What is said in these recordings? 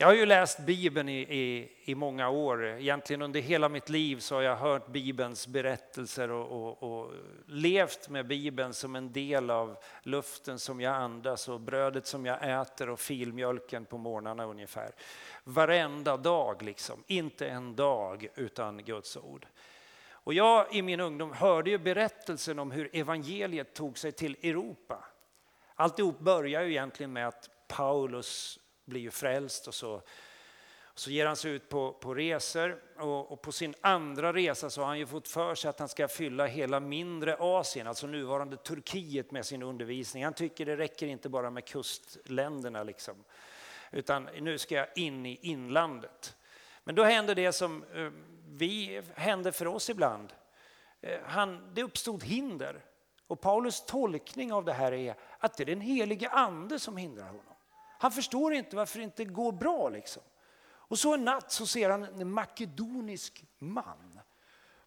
jag har ju läst Bibeln i, i, i många år. Egentligen under hela mitt liv så har jag hört Bibelns berättelser och, och, och levt med Bibeln som en del av luften som jag andas och brödet som jag äter och filmjölken på morgnarna ungefär. Varenda dag liksom, inte en dag utan Guds ord. Och jag i min ungdom hörde ju berättelsen om hur evangeliet tog sig till Europa. Alltihop börjar ju egentligen med att Paulus blir ju frälst och så, och så ger han sig ut på, på resor. Och, och, på sin andra resa så har han ju fått för sig att han ska fylla hela mindre Asien, alltså nuvarande Turkiet med sin undervisning. Han tycker det räcker inte bara med kustländerna liksom, utan nu ska jag in i inlandet. Men då händer det som eh, vi händer för oss ibland. Eh, han, det uppstod hinder. Och Paulus tolkning av det här är att det är den helige ande som hindrar honom. Han förstår inte varför det inte går bra. Liksom. Och så en natt så ser han en makedonisk man.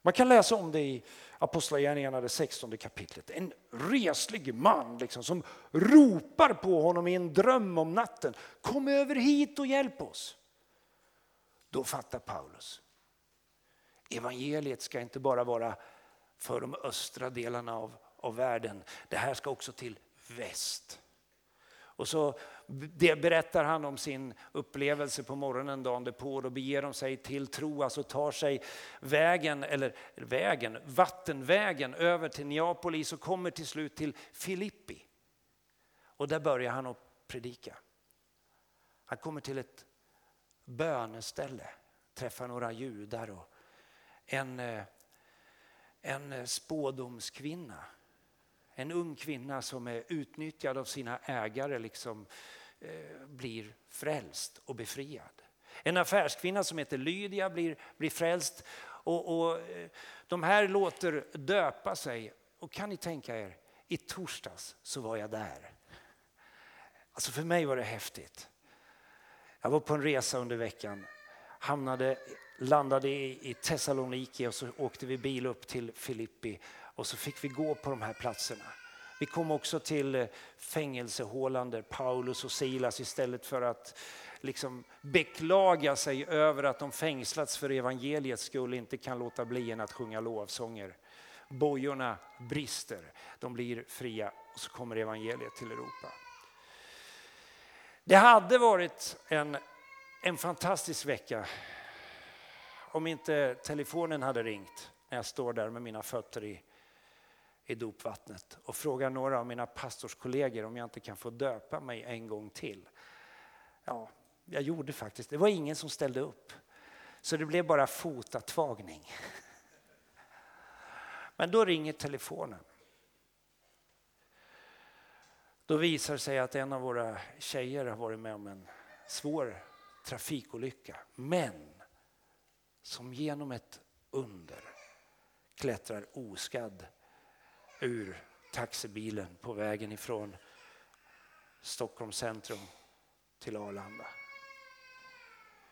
Man kan läsa om det i Apostlagärningarna, det 16 kapitlet. En reslig man liksom, som ropar på honom i en dröm om natten. Kom över hit och hjälp oss. Då fattar Paulus. Evangeliet ska inte bara vara för de östra delarna av, av världen. Det här ska också till väst. Och så det berättar han om sin upplevelse på morgonen dagen därpå. Då beger de sig till Troas alltså och tar sig vägen, eller vägen, vattenvägen över till Neapolis och kommer till slut till Filippi. Och där börjar han att predika. Han kommer till ett böneställe, träffar några judar och en, eh, en eh, spådomskvinna. En ung kvinna som är utnyttjad av sina ägare liksom, eh, Eh, blir frälst och befriad. En affärskvinna som heter Lydia blir, blir frälst och, och eh, de här låter döpa sig. Och kan ni tänka er, i torsdags så var jag där. Alltså för mig var det häftigt. Jag var på en resa under veckan, hamnade, landade i Thessaloniki och så åkte vi bil upp till Filippi och så fick vi gå på de här platserna. Vi kom också till eh, fängelsehålan där Paulus och Silas istället för att liksom beklaga sig över att de fängslats för evangeliets skull inte kan låta bli än att sjunga lovsånger. Bojorna brister, de blir fria och så kommer evangeliet till Europa. Det hade varit en, en fantastisk vecka om inte telefonen hade ringt när jag står där med mina fötter i, i dopvattnet och frågar några av mina pastorskollegor om jag inte kan få döpa mig en gång till. Ja, jag gjorde faktiskt det. var ingen som ställde upp. Så det blev bara fotatvagning. Men då ringer telefonen. Då visar det sig att en av våra tjejer har varit med om en svår trafikolycka. Men som genom ett under klättrar oskadd ur taxibilen på vägen ifrån Stockholms centrum till Arlanda.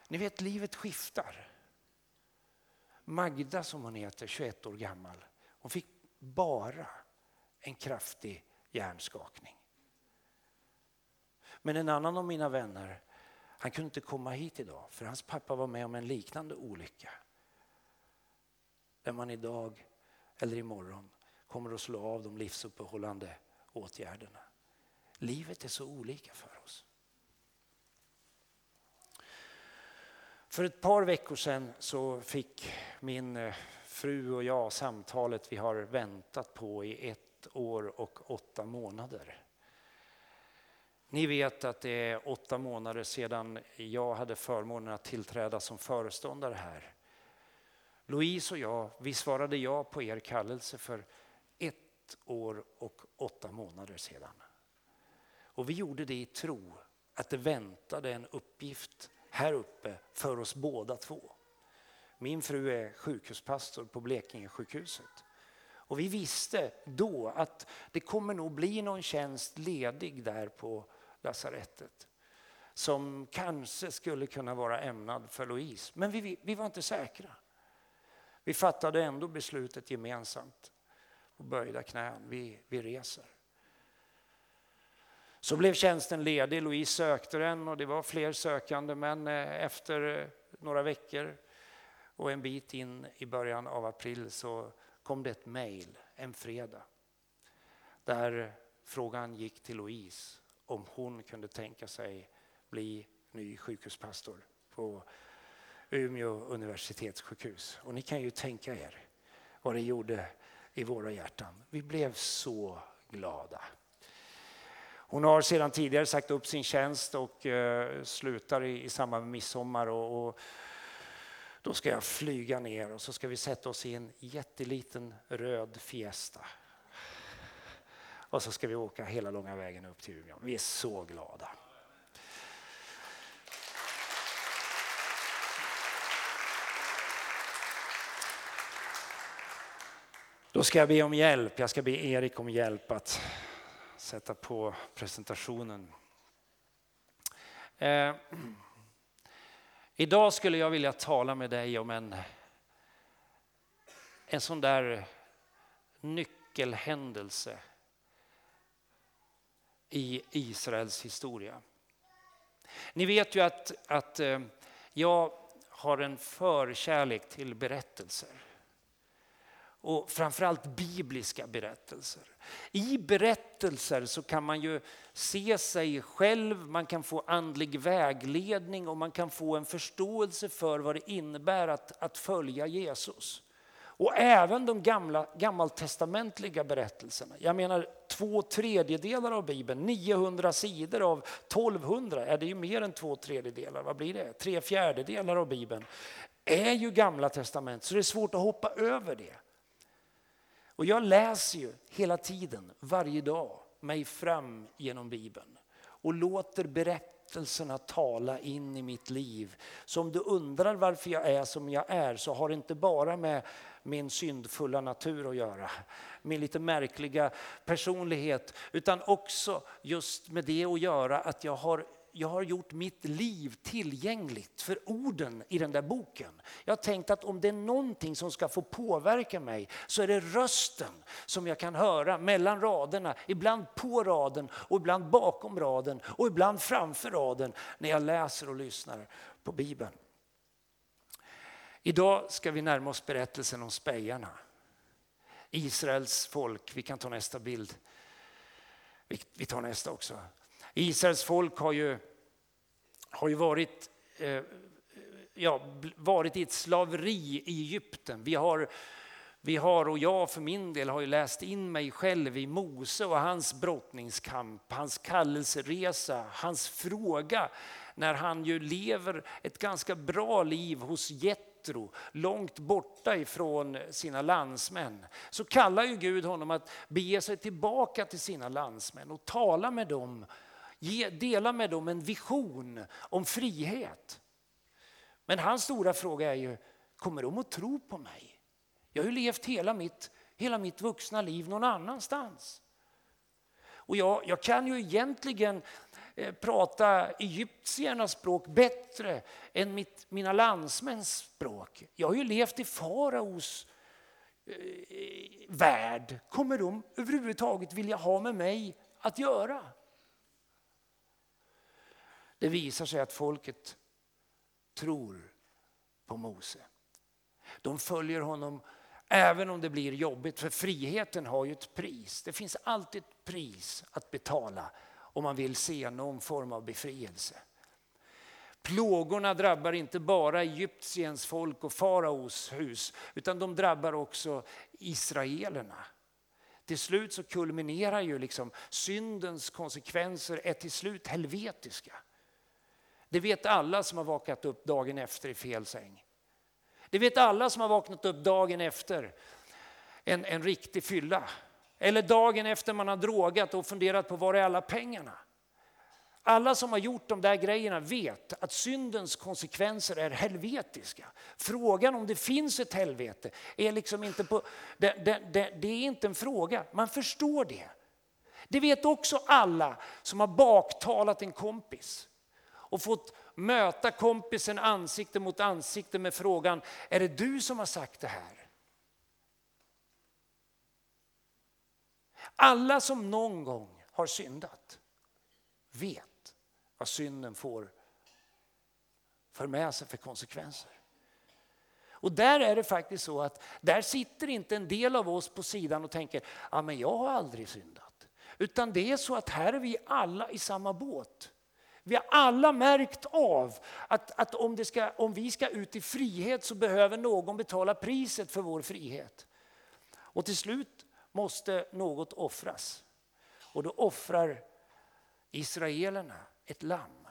Ni vet, livet skiftar. Magda som hon heter, 21 år gammal, hon fick bara en kraftig hjärnskakning. Men en annan av mina vänner, han kunde inte komma hit idag för hans pappa var med om en liknande olycka. Där man idag eller imorgon kommer att slå av de livsuppehållande åtgärderna. Livet är så olika för oss. För ett par veckor sedan så fick min eh, fru och jag samtalet vi har väntat på i ett år och åtta månader. Ni vet att det är åtta månader sedan jag hade förmånen att tillträda som föreståndare här. Louise och jag, vi svarade ja på er kallelse för ett år och åtta månader sedan. Och vi gjorde det i tro att det väntade en uppgift här uppe för oss båda två. Min fru är sjukhuspastor på Blekinge sjukhuset. Och vi visste då att det kommer nog bli någon tjänst ledig där på lasarettet som kanske skulle kunna vara ämnad för Louise. Men vi, vi var inte säkra. Vi fattade ändå beslutet gemensamt och böjda knän. Vi, vi reser. Så blev tjänsten ledig. Louise sökte den och det var fler sökande men eh, efter eh, några veckor och en bit in i början av april så kom det ett mejl en fredag där frågan gick till Louise om hon kunde tänka sig bli ny sjukhuspastor på Umeå universitetssjukhus. Och ni kan ju tänka er vad det gjorde i våra hjärtan. Vi blev så glada. Hon har sedan tidigare sagt upp sin tjänst och eh, slutar i, i samband med midsommar. Och, och, då ska jag flyga ner och så ska vi sätta oss i en jätteliten röd Fiesta. Och så ska vi åka hela långa vägen upp till Umeå. Vi är så glada. Då ska jag be om hjälp. Jag ska be Erik om hjälp att sätta på presentationen. Eh, idag skulle jag vilja tala med dig om en, en sån där nyckelhändelse i Israels historia. Ni vet ju att, att eh, jag har en förkärlek till berättelser och framförallt bibliska berättelser. I berättelser så kan man ju se sig själv, man kan få andlig vägledning och man kan få en förståelse för vad det innebär att, att följa Jesus. Och även de gamla, gammaltestamentliga berättelserna. Jag menar två tredjedelar av Bibeln, 900 sidor av 1200, är det ju mer än två tredjedelar, vad blir det? Tre fjärdedelar av Bibeln är ju gamla testament, så det är svårt att hoppa över det. Och jag läser ju hela tiden, varje dag, mig fram genom Bibeln och låter berättelserna tala in i mitt liv. Så om du undrar varför jag är som jag är så har det inte bara med min syndfulla natur att göra, min lite märkliga personlighet, utan också just med det att göra att jag har jag har gjort mitt liv tillgängligt för orden i den där boken. Jag har tänkt att om det är någonting som ska få påverka mig så är det rösten som jag kan höra mellan raderna, ibland på raden och ibland bakom raden och ibland framför raden när jag läser och lyssnar på Bibeln. Idag ska vi närma oss berättelsen om spejarna. Israels folk, vi kan ta nästa bild. Vi tar nästa också. Israels folk har ju, har ju varit, eh, ja, varit i ett slaveri i Egypten. Vi har, vi har, och jag för min del har ju läst in mig själv i Mose och hans brottningskamp, hans kallelseresa, hans fråga när han ju lever ett ganska bra liv hos Jetro, långt borta ifrån sina landsmän. Så kallar ju Gud honom att bege sig tillbaka till sina landsmän och tala med dem Ge, dela med dem en vision om frihet. Men hans stora fråga är ju, kommer de att tro på mig? Jag har ju levt hela mitt, hela mitt vuxna liv någon annanstans. Och jag, jag kan ju egentligen eh, prata egyptiernas språk bättre än mitt, mina landsmäns språk. Jag har ju levt i faraos eh, värld. Kommer de överhuvudtaget vilja ha med mig att göra? Det visar sig att folket tror på Mose. De följer honom även om det blir jobbigt, för friheten har ju ett pris. Det finns alltid ett pris att betala om man vill se någon form av befrielse. Plågorna drabbar inte bara Egyptiens folk och faraos hus, utan de drabbar också israelerna. Till slut så kulminerar ju liksom syndens konsekvenser är till slut helvetiska. Det vet alla som har vakat upp dagen efter i fel säng. Det vet alla som har vaknat upp dagen efter en, en riktig fylla. Eller dagen efter man har drogat och funderat på var är alla pengarna? Alla som har gjort de där grejerna vet att syndens konsekvenser är helvetiska. Frågan om det finns ett helvete är liksom inte på, det, det, det, det är inte en fråga, man förstår det. Det vet också alla som har baktalat en kompis och fått möta kompisen ansikte mot ansikte med frågan, är det du som har sagt det här? Alla som någon gång har syndat vet vad synden får för med sig för konsekvenser. Och där är det faktiskt så att där sitter inte en del av oss på sidan och tänker, ja men jag har aldrig syndat. Utan det är så att här är vi alla i samma båt. Vi har alla märkt av att, att om, ska, om vi ska ut i frihet så behöver någon betala priset för vår frihet. Och till slut måste något offras. Och då offrar israelerna ett lamm.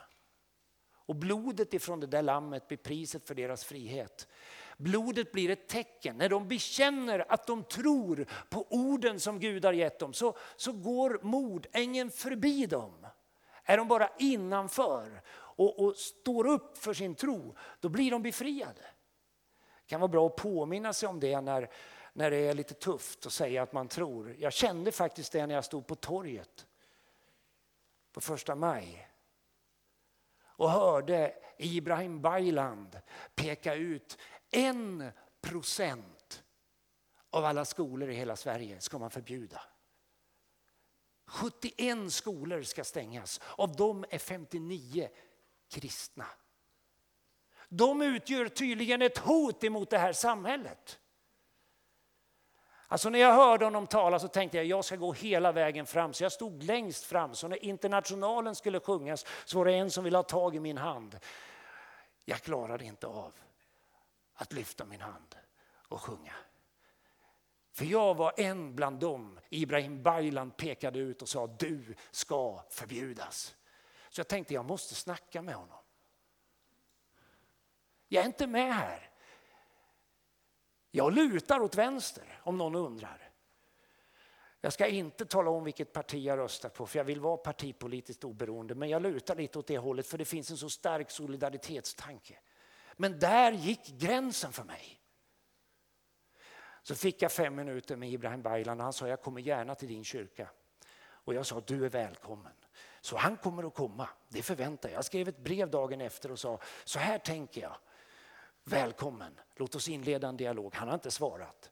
Och blodet ifrån det där lammet blir priset för deras frihet. Blodet blir ett tecken. När de bekänner att de tror på orden som Gud har gett dem så, så går mordängen förbi dem. Är de bara innanför och, och står upp för sin tro, då blir de befriade. Det kan vara bra att påminna sig om det när, när det är lite tufft att säga att man tror. Jag kände faktiskt det när jag stod på torget på första maj och hörde Ibrahim Bayland peka ut en procent av alla skolor i hela Sverige ska man förbjuda. 71 skolor ska stängas. Av dem är 59 kristna. De utgör tydligen ett hot emot det här samhället. Alltså när jag hörde honom tala så tänkte jag jag ska gå hela vägen fram. Så jag stod längst fram. Så när internationalen skulle sjungas så var det en som ville ha tag i min hand. Jag klarade inte av att lyfta min hand och sjunga. För jag var en bland dem Ibrahim Baylan pekade ut och sa du ska förbjudas. Så jag tänkte jag måste snacka med honom. Jag är inte med här. Jag lutar åt vänster om någon undrar. Jag ska inte tala om vilket parti jag röstar på för jag vill vara partipolitiskt oberoende men jag lutar lite åt det hållet för det finns en så stark solidaritetstanke. Men där gick gränsen för mig. Så fick jag fem minuter med Ibrahim Baylan och han sa jag kommer gärna till din kyrka. Och jag sa du är välkommen. Så han kommer att komma, det förväntar jag. Jag skrev ett brev dagen efter och sa så här tänker jag. Välkommen, låt oss inleda en dialog. Han har inte svarat.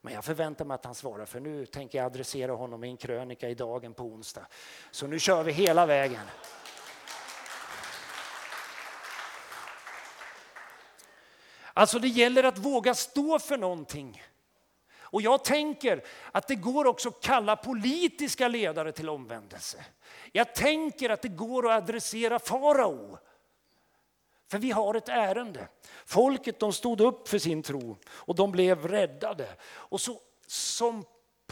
Men jag förväntar mig att han svarar för nu tänker jag adressera honom i en krönika i Dagen på onsdag. Så nu kör vi hela vägen. Alltså det gäller att våga stå för någonting. Och jag tänker att det går också att kalla politiska ledare till omvändelse. Jag tänker att det går att adressera farao. För vi har ett ärende. Folket de stod upp för sin tro och de blev räddade. Och så som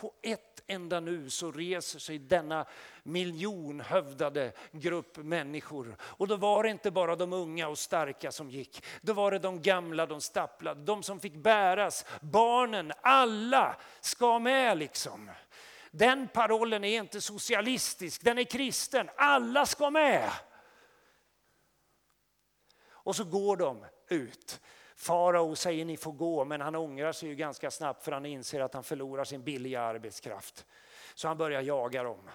på ett enda nu så reser sig denna miljonhövdade grupp människor. Och då var det inte bara de unga och starka som gick. Då var det de gamla, de stapplade, de som fick bäras. Barnen, alla ska med liksom. Den parollen är inte socialistisk, den är kristen. Alla ska med. Och så går de ut. Farao säger ni får gå, men han ångrar sig ju ganska snabbt för han inser att han förlorar sin billiga arbetskraft. Så han börjar jaga dem.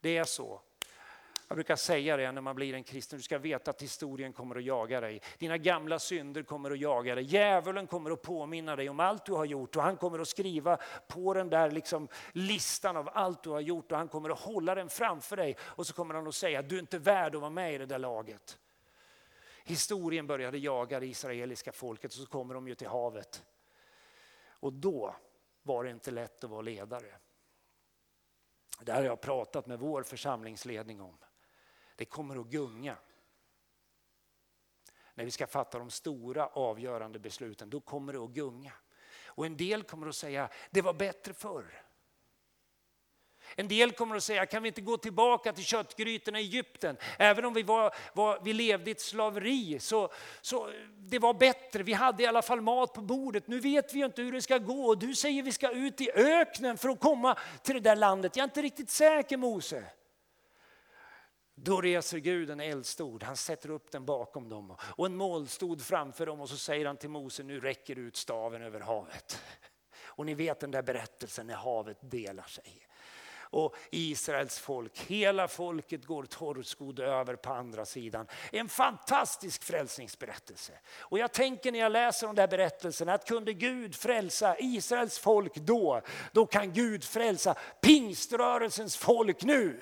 Det är så. Jag brukar säga det när man blir en kristen, du ska veta att historien kommer att jaga dig. Dina gamla synder kommer att jaga dig. Djävulen kommer att påminna dig om allt du har gjort och han kommer att skriva på den där liksom listan av allt du har gjort och han kommer att hålla den framför dig och så kommer han att säga du är inte värd att vara med i det där laget. Historien började jaga det israeliska folket och så kommer de ju till havet. Och då var det inte lätt att vara ledare. Det här har jag pratat med vår församlingsledning om. Det kommer att gunga. När vi ska fatta de stora avgörande besluten, då kommer det att gunga. Och en del kommer att säga, det var bättre förr. En del kommer att säga, kan vi inte gå tillbaka till köttgrytorna i Egypten? Även om vi, var, var, vi levde i ett slaveri så, så det var bättre, vi hade i alla fall mat på bordet. Nu vet vi ju inte hur det ska gå. Du säger vi ska ut i öknen för att komma till det där landet. Jag är inte riktigt säker Mose. Då reser Gud en eldstod, han sätter upp den bakom dem och en molnstod framför dem och så säger han till Mose, nu räcker ut staven över havet. Och ni vet den där berättelsen när havet delar sig och Israels folk. Hela folket går torrskodd över på andra sidan. En fantastisk frälsningsberättelse. Och jag tänker när jag läser de där berättelserna att kunde Gud frälsa Israels folk då, då kan Gud frälsa pingströrelsens folk nu.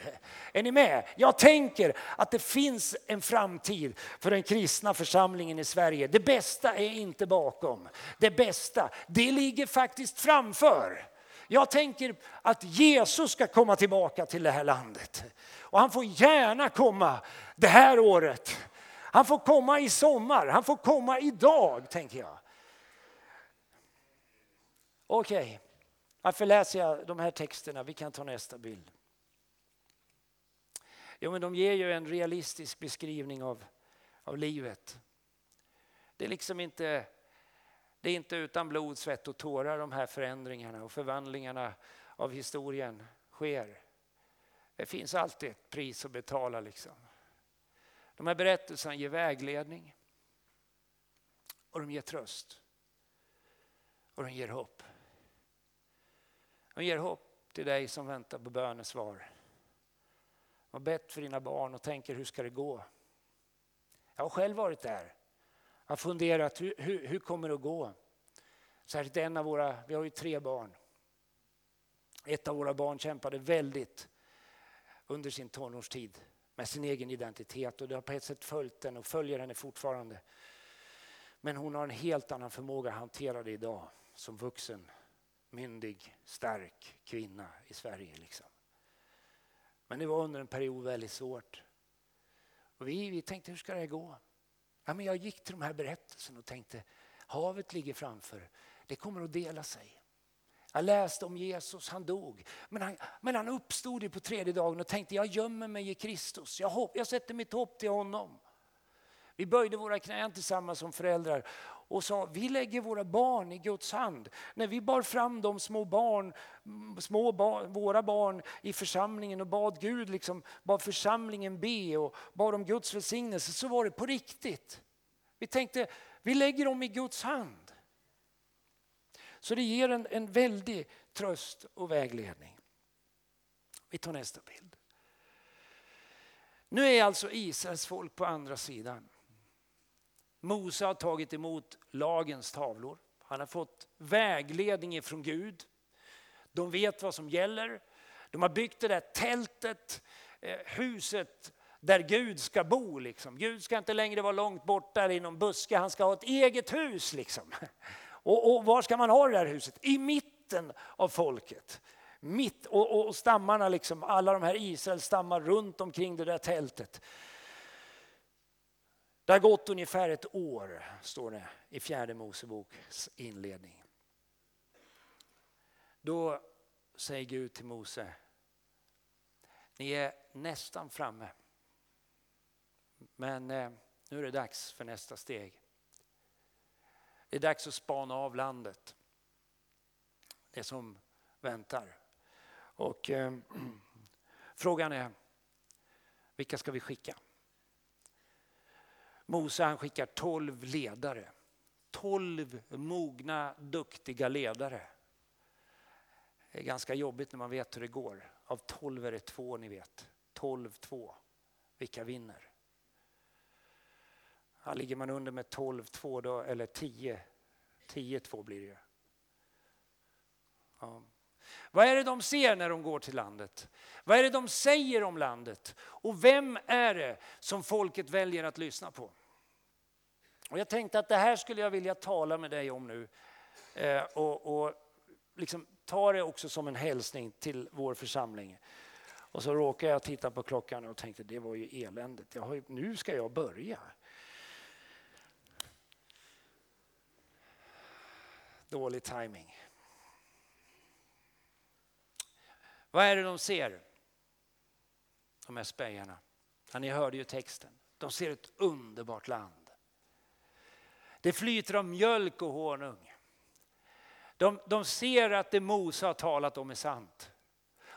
Är ni med? Jag tänker att det finns en framtid för den kristna församlingen i Sverige. Det bästa är inte bakom. Det bästa, det ligger faktiskt framför. Jag tänker att Jesus ska komma tillbaka till det här landet. Och han får gärna komma det här året. Han får komma i sommar, han får komma idag, tänker jag. Okej, okay. varför läser jag de här texterna? Vi kan ta nästa bild. Jo, men de ger ju en realistisk beskrivning av, av livet. Det är liksom inte det är inte utan blod, svett och tårar de här förändringarna och förvandlingarna av historien sker. Det finns alltid ett pris att betala. Liksom. De här berättelserna ger vägledning och de ger tröst. Och de ger hopp. De ger hopp till dig som väntar på bönesvar. De har bett för dina barn och tänker hur ska det gå? Jag har själv varit där har funderat hur, hur, hur kommer det att gå? Särskilt en av våra, vi har ju tre barn. Ett av våra barn kämpade väldigt under sin tonårstid med sin egen identitet och det har på ett sätt följt den och följer henne fortfarande. Men hon har en helt annan förmåga att hantera det idag som vuxen, myndig, stark kvinna i Sverige. Liksom. Men det var under en period väldigt svårt. Och vi, vi tänkte, hur ska det gå? Ja, men jag gick till de här berättelserna och tänkte havet ligger framför. Det kommer att dela sig. Jag läste om Jesus, han dog. Men han, men han uppstod på tredje dagen och tänkte jag gömmer mig i Kristus. Jag, hopp, jag sätter mitt hopp till honom. Vi böjde våra knän tillsammans som föräldrar och sa vi lägger våra barn i Guds hand. När vi bar fram de små barn, små barn, våra barn i församlingen och bad Gud, liksom, bad församlingen be och bad om Guds välsignelse så var det på riktigt. Vi tänkte vi lägger dem i Guds hand. Så det ger en, en väldig tröst och vägledning. Vi tar nästa bild. Nu är alltså Israels folk på andra sidan. Mose har tagit emot lagens tavlor. Han har fått vägledning från Gud. De vet vad som gäller. De har byggt det där tältet, eh, huset där Gud ska bo. Liksom. Gud ska inte längre vara långt bort där i någon buske, han ska ha ett eget hus. Liksom. Och, och var ska man ha det här huset? I mitten av folket. Mitt, och, och stammarna, liksom, alla de här Israels stammar runt omkring det där tältet. Det har gått ungefär ett år, står det i fjärde Moseboks inledning. Då säger Gud till Mose, ni är nästan framme. Men eh, nu är det dags för nästa steg. Det är dags att spana av landet. Det som väntar. Och eh, frågan är, vilka ska vi skicka? Mose han skickar tolv ledare. Tolv mogna, duktiga ledare. Det är ganska jobbigt när man vet hur det går. Av tolv är det två ni vet. Tolv, två. Vilka vinner? Ja, ligger man under med 12-2 då, eller 10, 10-2 blir det ju. Ja. Vad är det de ser när de går till landet? Vad är det de säger om landet? Och vem är det som folket väljer att lyssna på? Och jag tänkte att det här skulle jag vilja tala med dig om nu. Eh, och, och liksom ta det också som en hälsning till vår församling. Och så råkade jag titta på klockan och tänkte det var ju eländigt. Har, nu ska jag börja. Dålig timing. Vad är det de ser? De här spejarna. Ja, ni hörde ju texten. De ser ett underbart land. Det flyter av mjölk och honung. De, de ser att det Mose har talat om är sant.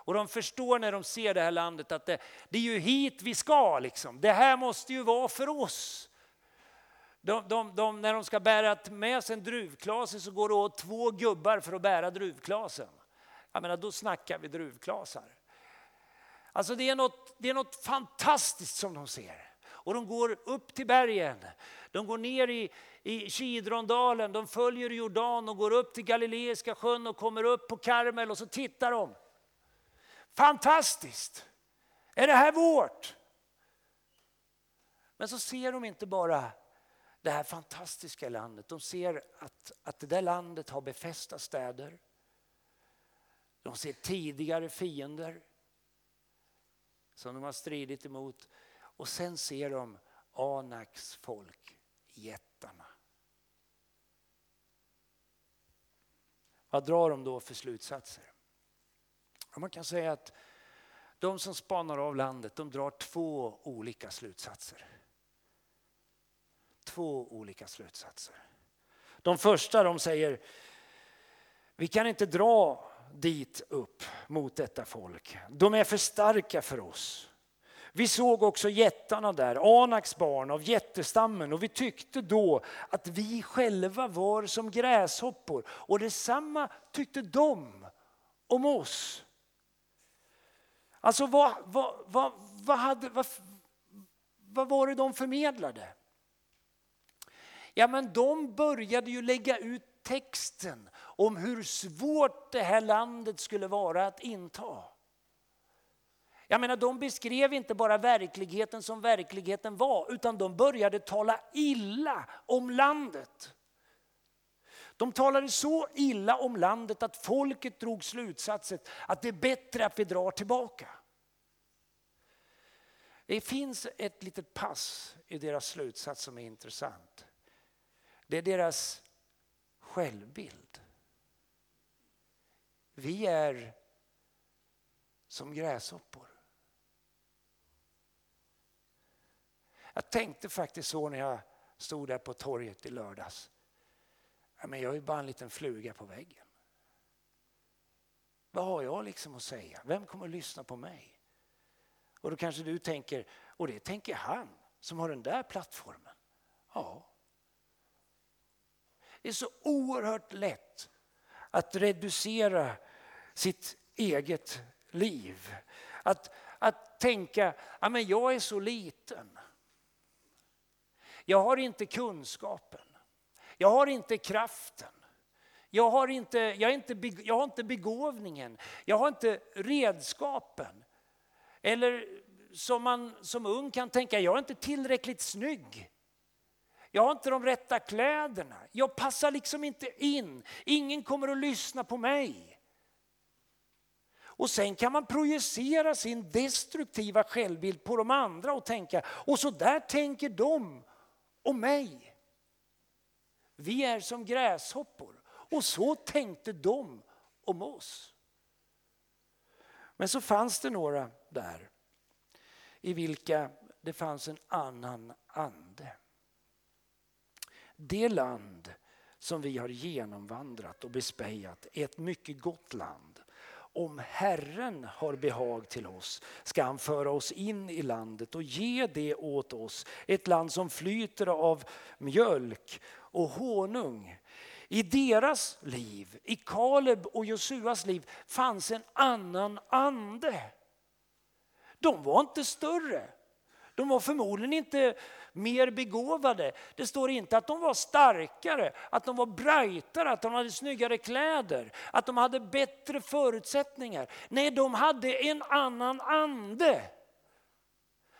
Och de förstår när de ser det här landet att det, det är ju hit vi ska. Liksom. Det här måste ju vara för oss. De, de, de, när de ska bära med sig en druvklase så går det åt två gubbar för att bära druvklasen. Jag menar, då snackar vi druvklasar. Alltså det är, något, det är något fantastiskt som de ser. Och de går upp till bergen. De går ner i, i Kidrondalen, de följer Jordan och går upp till Galileiska sjön och kommer upp på Karmel och så tittar de. Fantastiskt! Är det här vårt? Men så ser de inte bara det här fantastiska landet. De ser att, att det där landet har befästa städer. De ser tidigare fiender som de har stridit emot. Och sen ser de Anaks folk, jättarna. Vad drar de då för slutsatser? Man kan säga att de som spanar av landet de drar två olika slutsatser. Två olika slutsatser. De första de säger vi kan inte dra dit upp mot detta folk. De är för starka för oss. Vi såg också jättarna där, Anaks barn av jättestammen och vi tyckte då att vi själva var som gräshoppor och detsamma tyckte de om oss. Alltså vad, vad, vad, vad, hade, vad, vad var det de förmedlade? Ja men de började ju lägga ut texten om hur svårt det här landet skulle vara att inta. Jag menar, de beskrev inte bara verkligheten som verkligheten var, utan de började tala illa om landet. De talade så illa om landet att folket drog slutsatsen att det är bättre att vi drar tillbaka. Det finns ett litet pass i deras slutsats som är intressant. Det är deras självbild. Vi är som gräshoppor. Jag tänkte faktiskt så när jag stod där på torget i lördags. Men jag är bara en liten fluga på väggen. Vad har jag liksom att säga? Vem kommer att lyssna på mig? Och då kanske du tänker, och det tänker han som har den där plattformen. Ja. Det är så oerhört lätt att reducera sitt eget liv. Att, att tänka, ja, men jag är så liten. Jag har inte kunskapen. Jag har inte kraften. Jag har inte, jag, är inte, jag har inte begåvningen. Jag har inte redskapen. Eller som man som ung kan tänka, jag är inte tillräckligt snygg. Jag har inte de rätta kläderna. Jag passar liksom inte in. Ingen kommer att lyssna på mig. Och sen kan man projicera sin destruktiva självbild på de andra och tänka, och så där tänker de om mig. Vi är som gräshoppor. Och så tänkte de om oss. Men så fanns det några där i vilka det fanns en annan ande. Det land som vi har genomvandrat och bespejat är ett mycket gott land. Om Herren har behag till oss ska han föra oss in i landet och ge det åt oss. Ett land som flyter av mjölk och honung. I deras liv, i Kaleb och Josuas liv fanns en annan ande. De var inte större. De var förmodligen inte mer begåvade. Det står inte att de var starkare, att de var brightare, att de hade snyggare kläder, att de hade bättre förutsättningar. Nej, de hade en annan ande.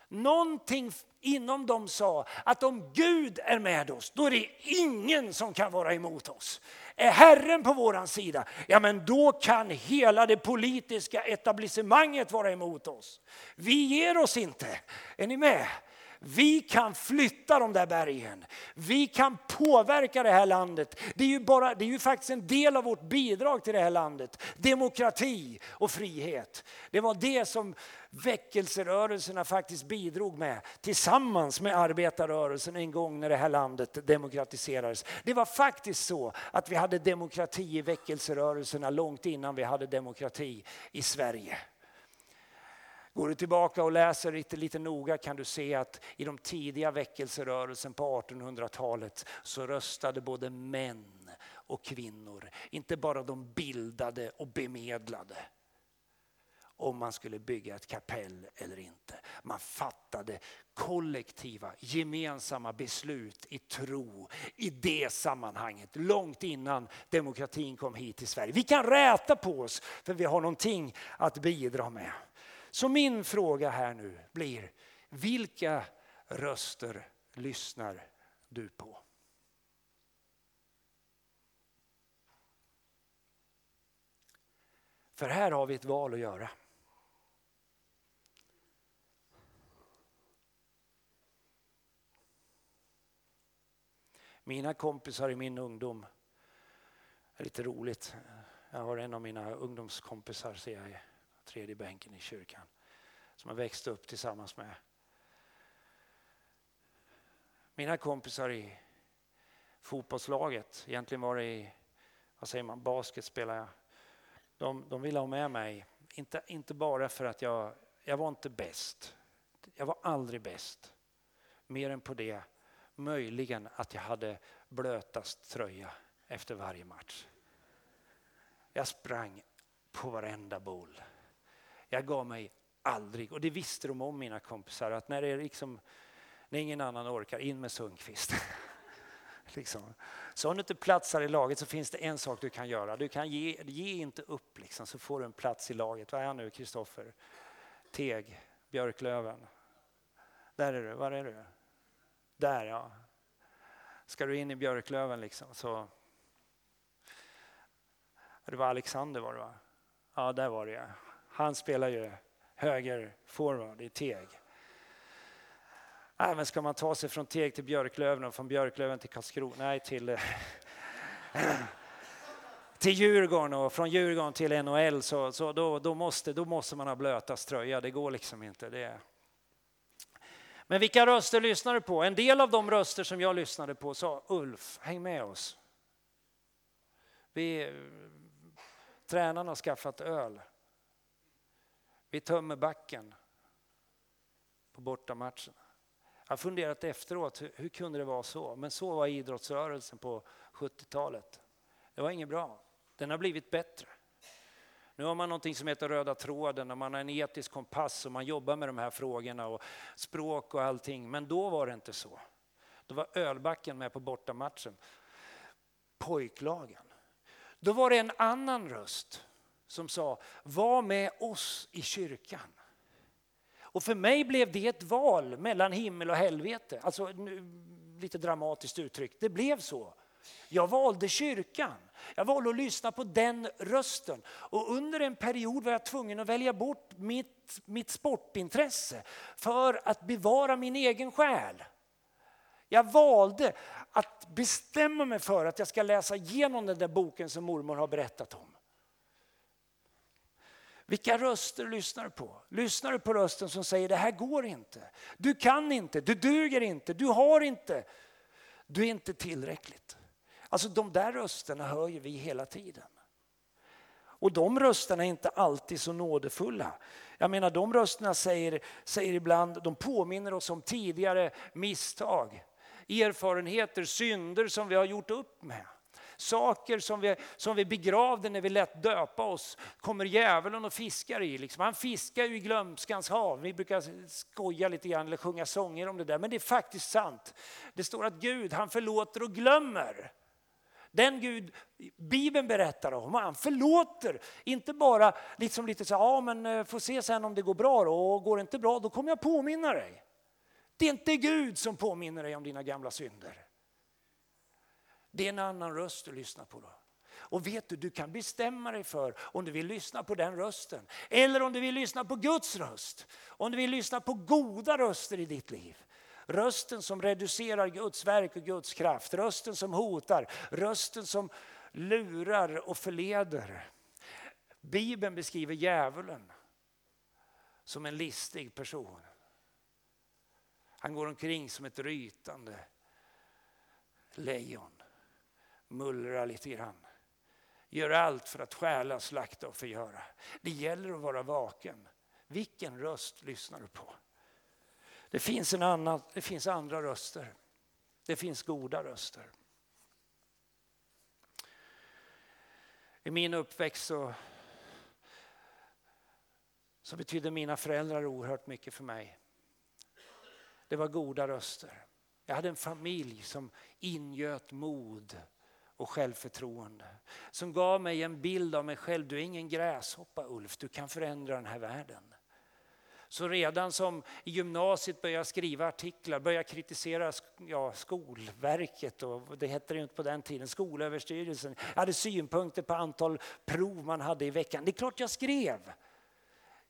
Någonting inom dem sa att om Gud är med oss, då är det ingen som kan vara emot oss. Är Herren på vår sida, ja men då kan hela det politiska etablissemanget vara emot oss. Vi ger oss inte. Är ni med? Vi kan flytta de där bergen. Vi kan påverka det här landet. Det är ju, bara, det är ju faktiskt en del av vårt bidrag till det här landet. Demokrati och frihet. Det var det som väckelserörelserna faktiskt bidrog med tillsammans med arbetarrörelsen en gång när det här landet demokratiserades. Det var faktiskt så att vi hade demokrati i väckelserörelserna långt innan vi hade demokrati i Sverige. Går du tillbaka och läser lite, lite noga kan du se att i de tidiga väckelserörelsen på 1800-talet så röstade både män och kvinnor, inte bara de bildade och bemedlade om man skulle bygga ett kapell eller inte. Man fattade kollektiva, gemensamma beslut i tro i det sammanhanget, långt innan demokratin kom hit till Sverige. Vi kan räta på oss för vi har någonting att bidra med. Så min fråga här nu blir, vilka röster lyssnar du på? För här har vi ett val att göra. Mina kompisar i min ungdom, är lite roligt, jag har en av mina ungdomskompisar ser jag tredje bänken i kyrkan, som jag växte upp tillsammans med mina kompisar i fotbollslaget. Egentligen var det i, vad säger man, basket spelade jag. De, de ville ha med mig, inte, inte bara för att jag, jag var inte bäst. Jag var aldrig bäst. Mer än på det möjligen att jag hade blötast tröja efter varje match. Jag sprang på varenda boll. Jag gav mig aldrig, och det visste de om mina kompisar, att när det är liksom, när ingen annan orkar, in med Sundqvist. liksom. Så om du inte platsar i laget så finns det en sak du kan göra. Du kan ge, ge inte upp liksom, så får du en plats i laget. Vad är han nu, Kristoffer? Teg, Björklöven. Där är du, var är du? Där ja. Ska du in i Björklöven liksom så... Det var Alexander var det va? Ja, där var det ja. Han spelar ju höger forward i Teg. Nej, men ska man ta sig från Teg till Björklöven och från Björklöven till Karlskrona? Nej, till, eh, till Djurgården och från Djurgården till NHL så, så då, då, måste, då måste man ha blötast tröja. Det går liksom inte. Det, men vilka röster lyssnar du på? En del av de röster som jag lyssnade på sa Ulf, häng med oss. Vi, tränarna har skaffat öl. Vi tömmer backen på bortamatcherna. Jag har funderat efteråt, hur, hur kunde det vara så? Men så var idrottsrörelsen på 70-talet. Det var inget bra. Den har blivit bättre. Nu har man något som heter röda tråden och man har en etisk kompass och man jobbar med de här frågorna och språk och allting. Men då var det inte så. Då var ölbacken med på bortamatchen. Pojklagen. Då var det en annan röst som sa, var med oss i kyrkan. Och för mig blev det ett val mellan himmel och helvete. Alltså lite dramatiskt uttryckt, det blev så. Jag valde kyrkan. Jag valde att lyssna på den rösten. Och under en period var jag tvungen att välja bort mitt, mitt sportintresse för att bevara min egen själ. Jag valde att bestämma mig för att jag ska läsa igenom den där boken som mormor har berättat om. Vilka röster lyssnar du på? Lyssnar du på rösten som säger det här går inte, du kan inte, du duger inte, du har inte, du är inte tillräckligt. Alltså de där rösterna hör ju vi hela tiden. Och de rösterna är inte alltid så nådefulla. Jag menar de rösterna säger, säger ibland, de påminner oss om tidigare misstag, erfarenheter, synder som vi har gjort upp med. Saker som vi, som vi begravde när vi lät döpa oss kommer djävulen och fiskar i. Liksom. Han fiskar ju i glömskans hav. Vi brukar skoja lite grann eller sjunga sånger om det där, men det är faktiskt sant. Det står att Gud, han förlåter och glömmer. Den Gud Bibeln berättar om, han förlåter. Inte bara liksom lite så ja men eh, får se sen om det går bra då, och går det inte bra då kommer jag påminna dig. Det är inte Gud som påminner dig om dina gamla synder. Det är en annan röst du lyssnar på då. Och vet du, du kan bestämma dig för om du vill lyssna på den rösten. Eller om du vill lyssna på Guds röst. Om du vill lyssna på goda röster i ditt liv. Rösten som reducerar Guds verk och Guds kraft. Rösten som hotar. Rösten som lurar och förleder. Bibeln beskriver djävulen som en listig person. Han går omkring som ett rytande lejon mullra lite grann. Gör allt för att stjäla, slakta och förgöra. Det gäller att vara vaken. Vilken röst lyssnar du på? Det finns, en annan, det finns andra röster. Det finns goda röster. I min uppväxt så, så betydde mina föräldrar oerhört mycket för mig. Det var goda röster. Jag hade en familj som ingöt mod och självförtroende. Som gav mig en bild av mig själv. Du är ingen gräshoppa Ulf, du kan förändra den här världen. Så redan som i gymnasiet började jag skriva artiklar, började kritisera ja, Skolverket och det hette det ju inte på den tiden, Skolöverstyrelsen. Jag hade synpunkter på antal prov man hade i veckan. Det är klart jag skrev.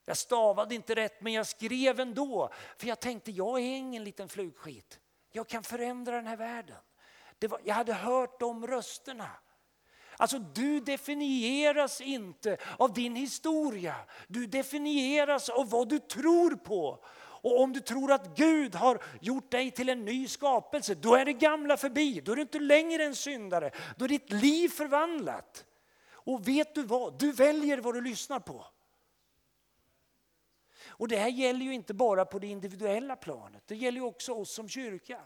Jag stavade inte rätt men jag skrev ändå. För jag tänkte jag är ingen liten flugskit. Jag kan förändra den här världen. Var, jag hade hört de rösterna. Alltså du definieras inte av din historia. Du definieras av vad du tror på. Och om du tror att Gud har gjort dig till en ny skapelse, då är det gamla förbi. Då är du inte längre en syndare. Då är ditt liv förvandlat. Och vet du vad? Du väljer vad du lyssnar på. Och det här gäller ju inte bara på det individuella planet. Det gäller ju också oss som kyrka.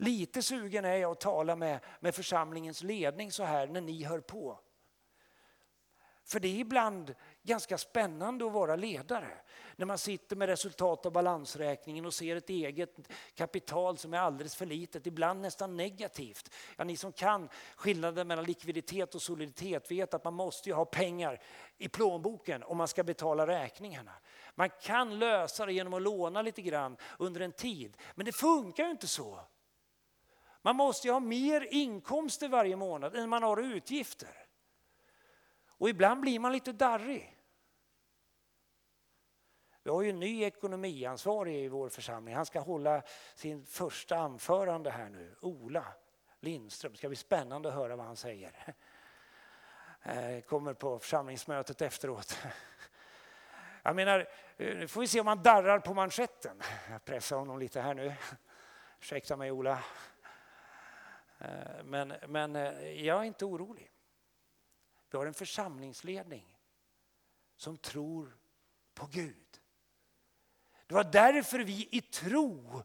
Lite sugen är jag att tala med, med församlingens ledning så här när ni hör på. För det är ibland ganska spännande att vara ledare. När man sitter med resultat av balansräkningen och ser ett eget kapital som är alldeles för litet, ibland nästan negativt. Ja, ni som kan skillnaden mellan likviditet och soliditet vet att man måste ha pengar i plånboken om man ska betala räkningarna. Man kan lösa det genom att låna lite grann under en tid, men det funkar ju inte så. Man måste ju ha mer inkomster varje månad än man har utgifter. Och ibland blir man lite darrig. Vi har ju en ny ekonomiansvarig i vår församling. Han ska hålla sin första anförande här nu. Ola Lindström. Det ska bli spännande att höra vad han säger. Eh, kommer på församlingsmötet efteråt. Jag menar, eh, nu får vi se om han darrar på manschetten. Jag pressar honom lite här nu. Ursäkta mig Ola. Eh, men, men eh, jag är inte orolig. Vi har en församlingsledning som tror på Gud. Det var därför vi i tro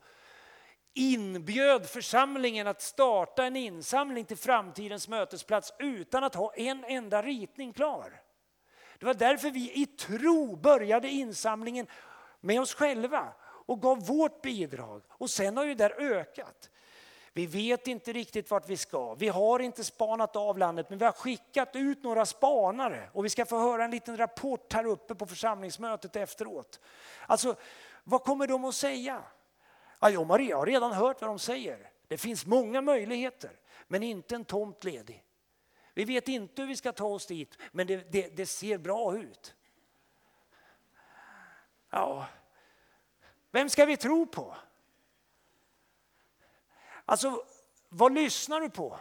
inbjöd församlingen att starta en insamling till framtidens mötesplats utan att ha en enda ritning klar. Det var därför vi i tro började insamlingen med oss själva och gav vårt bidrag. Och sen har ju det ökat. Vi vet inte riktigt vart vi ska. Vi har inte spanat av landet men vi har skickat ut några spanare och vi ska få höra en liten rapport här uppe på församlingsmötet efteråt. Alltså, vad kommer de att säga? Ja, jag Maria har redan hört vad de säger. Det finns många möjligheter men inte en tomt ledig. Vi vet inte hur vi ska ta oss dit men det, det, det ser bra ut. Ja, vem ska vi tro på? Alltså, vad lyssnar du på?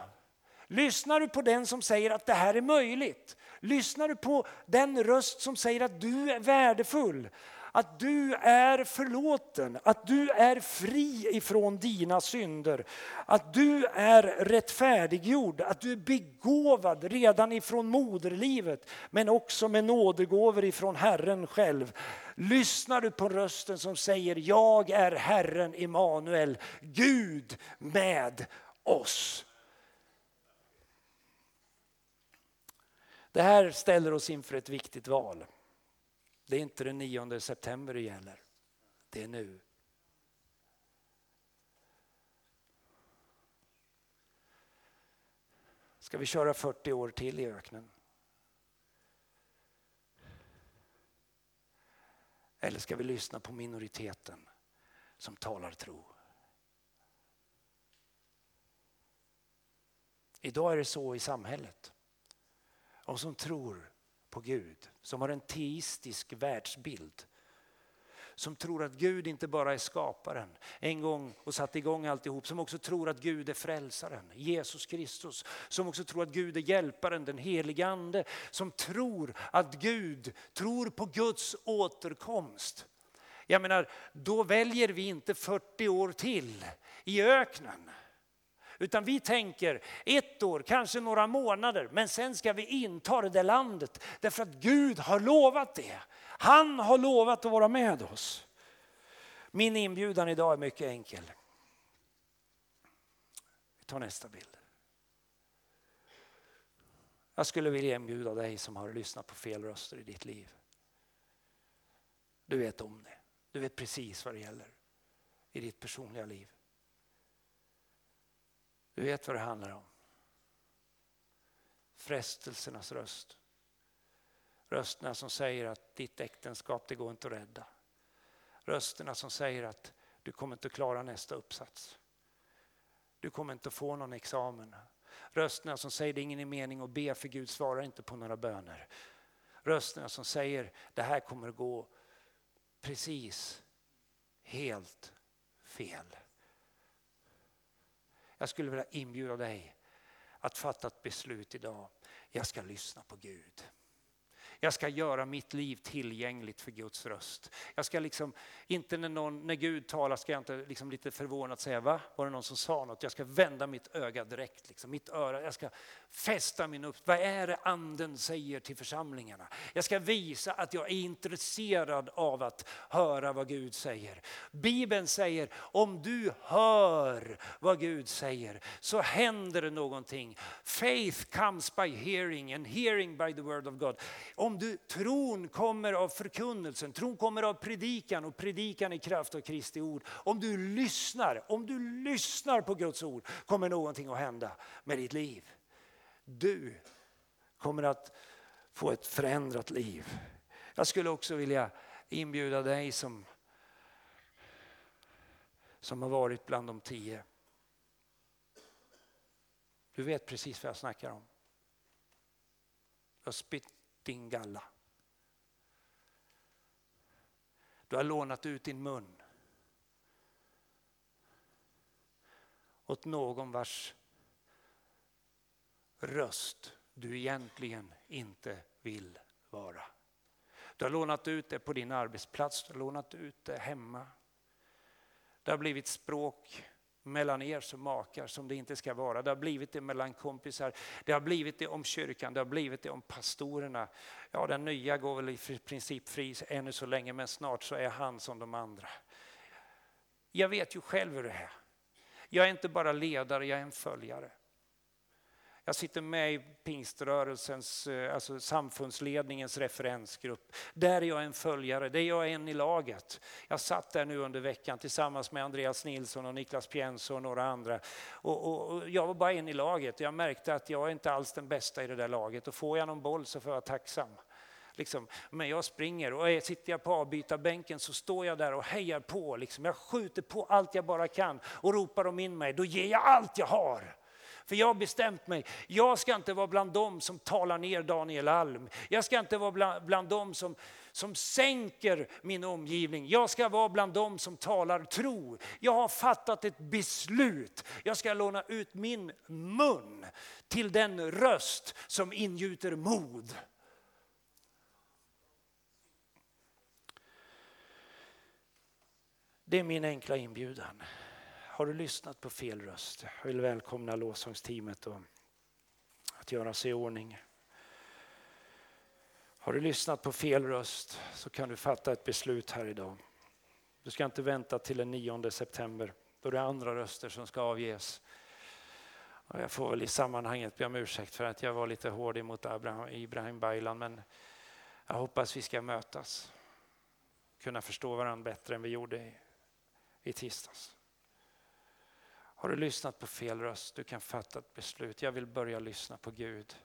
Lyssnar du på den som säger att det här är möjligt? Lyssnar du på den röst som säger att du är värdefull? Att du är förlåten, att du är fri ifrån dina synder. Att du är rättfärdiggjord, att du är begåvad redan ifrån moderlivet men också med nådegåvor ifrån Herren själv. Lyssnar du på rösten som säger jag är Herren Emanuel, Gud med oss. Det här ställer oss inför ett viktigt val. Det är inte den 9 september det gäller. Det är nu. Ska vi köra 40 år till i öknen? Eller ska vi lyssna på minoriteten som talar tro? Idag är det så i samhället. De som tror på Gud, som har en teistisk världsbild. Som tror att Gud inte bara är skaparen en gång och satte igång alltihop. Som också tror att Gud är frälsaren, Jesus Kristus. Som också tror att Gud är hjälparen, den helige ande. Som tror att Gud tror på Guds återkomst. Jag menar, då väljer vi inte 40 år till i öknen. Utan vi tänker ett år, kanske några månader, men sen ska vi inta det där landet. Därför att Gud har lovat det. Han har lovat att vara med oss. Min inbjudan idag är mycket enkel. Vi tar nästa bild. Jag skulle vilja inbjuda dig som har lyssnat på fel röster i ditt liv. Du vet om det. Du vet precis vad det gäller i ditt personliga liv. Du vet vad det handlar om. Frestelsernas röst. Rösterna som säger att ditt äktenskap det går inte att rädda. Rösterna som säger att du kommer inte att klara nästa uppsats. Du kommer inte att få någon examen. Rösterna som säger det är ingen mening att be för Gud svarar inte på några böner. Rösterna som säger det här kommer att gå precis helt fel. Jag skulle vilja inbjuda dig att fatta ett beslut idag. Jag ska lyssna på Gud. Jag ska göra mitt liv tillgängligt för Guds röst. Jag ska liksom, inte när, någon, när Gud talar ska jag inte liksom lite förvånat säga va? Var det någon som sa något? Jag ska vända mitt öga direkt, liksom, mitt öra. Jag ska fästa min upp. Vad är det anden säger till församlingarna? Jag ska visa att jag är intresserad av att höra vad Gud säger. Bibeln säger om du hör vad Gud säger så händer det någonting. Faith comes by hearing and hearing by the word of God. Om du, tron kommer av förkunnelsen, tron kommer av predikan och predikan i kraft av Kristi ord. Om du lyssnar, om du lyssnar på Guds ord kommer någonting att hända med ditt liv. Du kommer att få ett förändrat liv. Jag skulle också vilja inbjuda dig som, som har varit bland de tio. Du vet precis vad jag snackar om. Du har din galla. Du har lånat ut din mun åt någon vars röst du egentligen inte vill vara. Du har lånat ut det på din arbetsplats, du har lånat ut det hemma. Det har blivit språk mellan er som makar som det inte ska vara. Det har blivit det mellan kompisar, det har blivit det om kyrkan, det har blivit det om pastorerna. Ja, den nya går väl i princip fri ännu så länge, men snart så är han som de andra. Jag vet ju själv hur det är. Jag är inte bara ledare, jag är en följare. Jag sitter med i pingströrelsens, eh, alltså samfundsledningens referensgrupp. Där är jag en följare, där är jag en i laget. Jag satt där nu under veckan tillsammans med Andreas Nilsson och Niklas Pienso och några andra. Och, och, och jag var bara en i laget. Jag märkte att jag är inte alls den bästa i det där laget och får jag någon boll så får jag vara tacksam. Liksom. Men jag springer och eh, sitter jag på avbytarbänken så står jag där och hejar på. Liksom. Jag skjuter på allt jag bara kan och ropar de in mig, då ger jag allt jag har. För jag har bestämt mig, jag ska inte vara bland dem som talar ner Daniel Alm. Jag ska inte vara bland, bland dem som, som sänker min omgivning. Jag ska vara bland dem som talar tro. Jag har fattat ett beslut. Jag ska låna ut min mun till den röst som ingjuter mod. Det är min enkla inbjudan. Har du lyssnat på fel röst? Jag vill välkomna lovsångsteamet och att göra sig i ordning. Har du lyssnat på fel röst så kan du fatta ett beslut här idag. Du ska inte vänta till den 9 september då det är andra röster som ska avges. Och jag får väl i sammanhanget be om ursäkt för att jag var lite hård emot Abraham, Ibrahim Baylan men jag hoppas vi ska mötas. Kunna förstå varandra bättre än vi gjorde i, i tisdags. Har du lyssnat på fel röst? Du kan fatta ett beslut. Jag vill börja lyssna på Gud.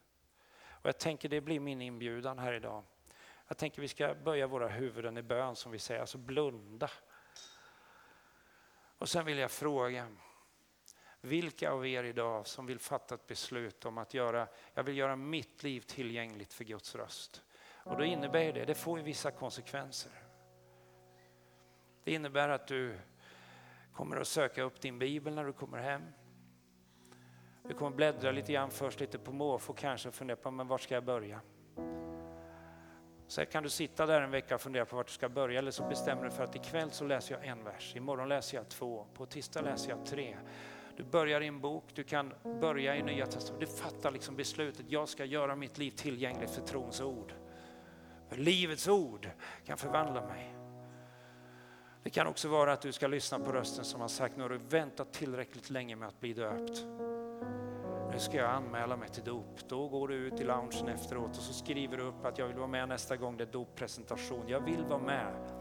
Och jag tänker det blir min inbjudan här idag. Jag tänker vi ska böja våra huvuden i bön som vi säger, alltså blunda. Och sen vill jag fråga, vilka av er idag som vill fatta ett beslut om att göra, jag vill göra mitt liv tillgängligt för Guds röst. Och då innebär det, det får ju vissa konsekvenser. Det innebär att du kommer att söka upp din bibel när du kommer hem. Du kommer bläddra lite grann först, lite på måfå kanske och fundera på men vart ska jag börja? Sen kan du sitta där en vecka och fundera på vart du ska börja eller så bestämmer du för att ikväll så läser jag en vers, imorgon läser jag två, på tisdag läser jag tre. Du börjar i en bok, du kan börja i Nya Testamentet. Du fattar liksom beslutet, jag ska göra mitt liv tillgängligt för trons ord. För livets ord kan förvandla mig. Det kan också vara att du ska lyssna på rösten som har sagt, nu har du väntat tillräckligt länge med att bli döpt. Nu ska jag anmäla mig till dop. Då går du ut i loungen efteråt och så skriver du upp att jag vill vara med nästa gång det är doppresentation. Jag vill vara med.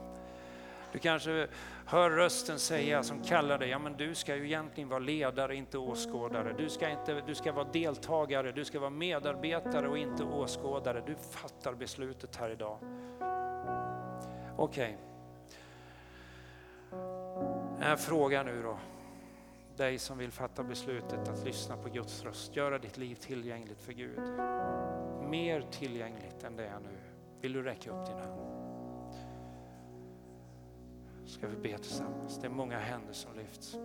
Du kanske hör rösten säga som kallar dig, ja men du ska ju egentligen vara ledare, inte åskådare. Du ska, inte, du ska vara deltagare, du ska vara medarbetare och inte åskådare. Du fattar beslutet här idag. Okej. Okay. En fråga nu då. Dig som vill fatta beslutet att lyssna på Guds röst, göra ditt liv tillgängligt för Gud. Mer tillgängligt än det är nu. Vill du räcka upp din hand? Ska vi be tillsammans. Det är många händer som lyfts.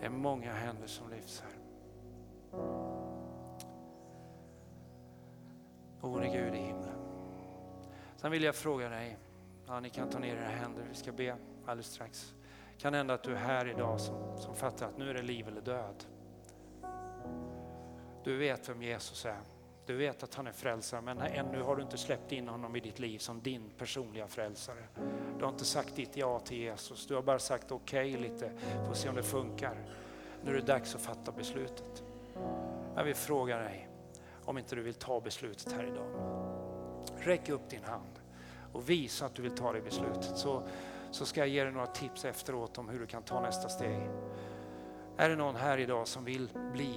Det är många händer som lyfts här. Gode Gud i himlen. Sen vill jag fråga dig, ja, ni kan ta ner era händer, vi ska be alldeles strax. Kan hända att du är här idag som, som fattar att nu är det liv eller död. Du vet vem Jesus är. Du vet att han är frälsare men ännu har du inte släppt in honom i ditt liv som din personliga frälsare. Du har inte sagt ditt ja till Jesus. Du har bara sagt okej okay lite, får se om det funkar. Nu är det dags att fatta beslutet. Jag vill fråga dig om inte du vill ta beslutet här idag. Räck upp din hand och visa att du vill ta det beslutet. Så, så ska jag ge dig några tips efteråt om hur du kan ta nästa steg. Är det någon här idag som vill bli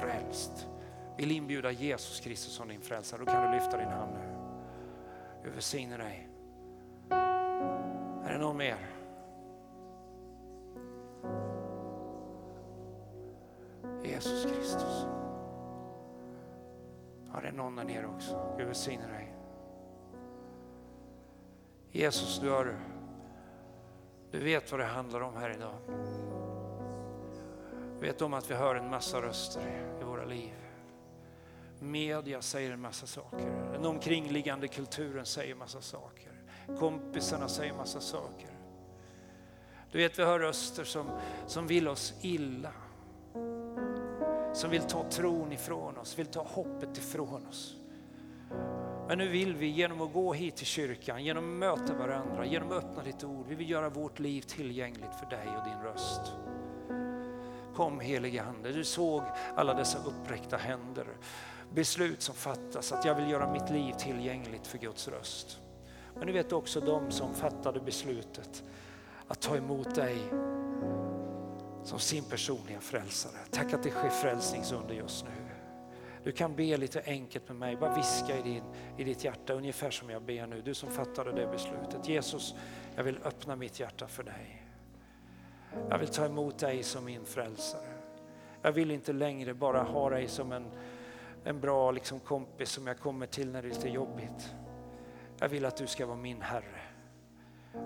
frälst? Vill inbjuda Jesus Kristus som din frälsare, då kan du lyfta din hand nu. Jag välsignar dig. Är det någon mer? Jesus Kristus. Ja, det är någon där nere också. Gud välsigne dig. Jesus, du, har, du vet vad det handlar om här idag. Du vet om att vi hör en massa röster i våra liv. Media säger en massa saker. Den omkringliggande kulturen säger en massa saker. Kompisarna säger en massa saker. Du vet, vi hör röster som, som vill oss illa. Som vill ta tron ifrån oss, vill ta hoppet ifrån oss. Men nu vill vi genom att gå hit till kyrkan, genom att möta varandra, genom att öppna ditt ord, vi vill göra vårt liv tillgängligt för dig och din röst. Kom helige Ande, du såg alla dessa uppräckta händer beslut som fattas, att jag vill göra mitt liv tillgängligt för Guds röst. Men du vet också de som fattade beslutet att ta emot dig som sin personliga frälsare. Tack att det sker frälsningsunder just nu. Du kan be lite enkelt med mig, bara viska i, din, i ditt hjärta ungefär som jag ber nu. Du som fattade det beslutet. Jesus, jag vill öppna mitt hjärta för dig. Jag vill ta emot dig som min frälsare. Jag vill inte längre bara ha dig som en en bra liksom, kompis som jag kommer till när det är lite jobbigt. Jag vill att du ska vara min Herre.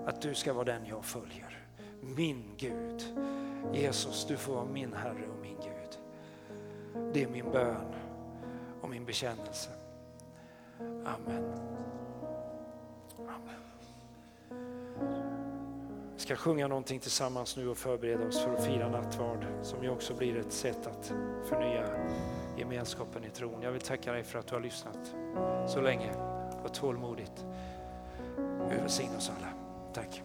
Att du ska vara den jag följer. Min Gud. Jesus, du får vara min Herre och min Gud. Det är min bön och min bekännelse. Amen. Amen. Vi ska sjunga någonting tillsammans nu och förbereda oss för att fira nattvard som ju också blir ett sätt att förnya gemenskapen i tron. Jag vill tacka dig för att du har lyssnat så länge och tålmodigt. Gud välsigne oss alla. Tack.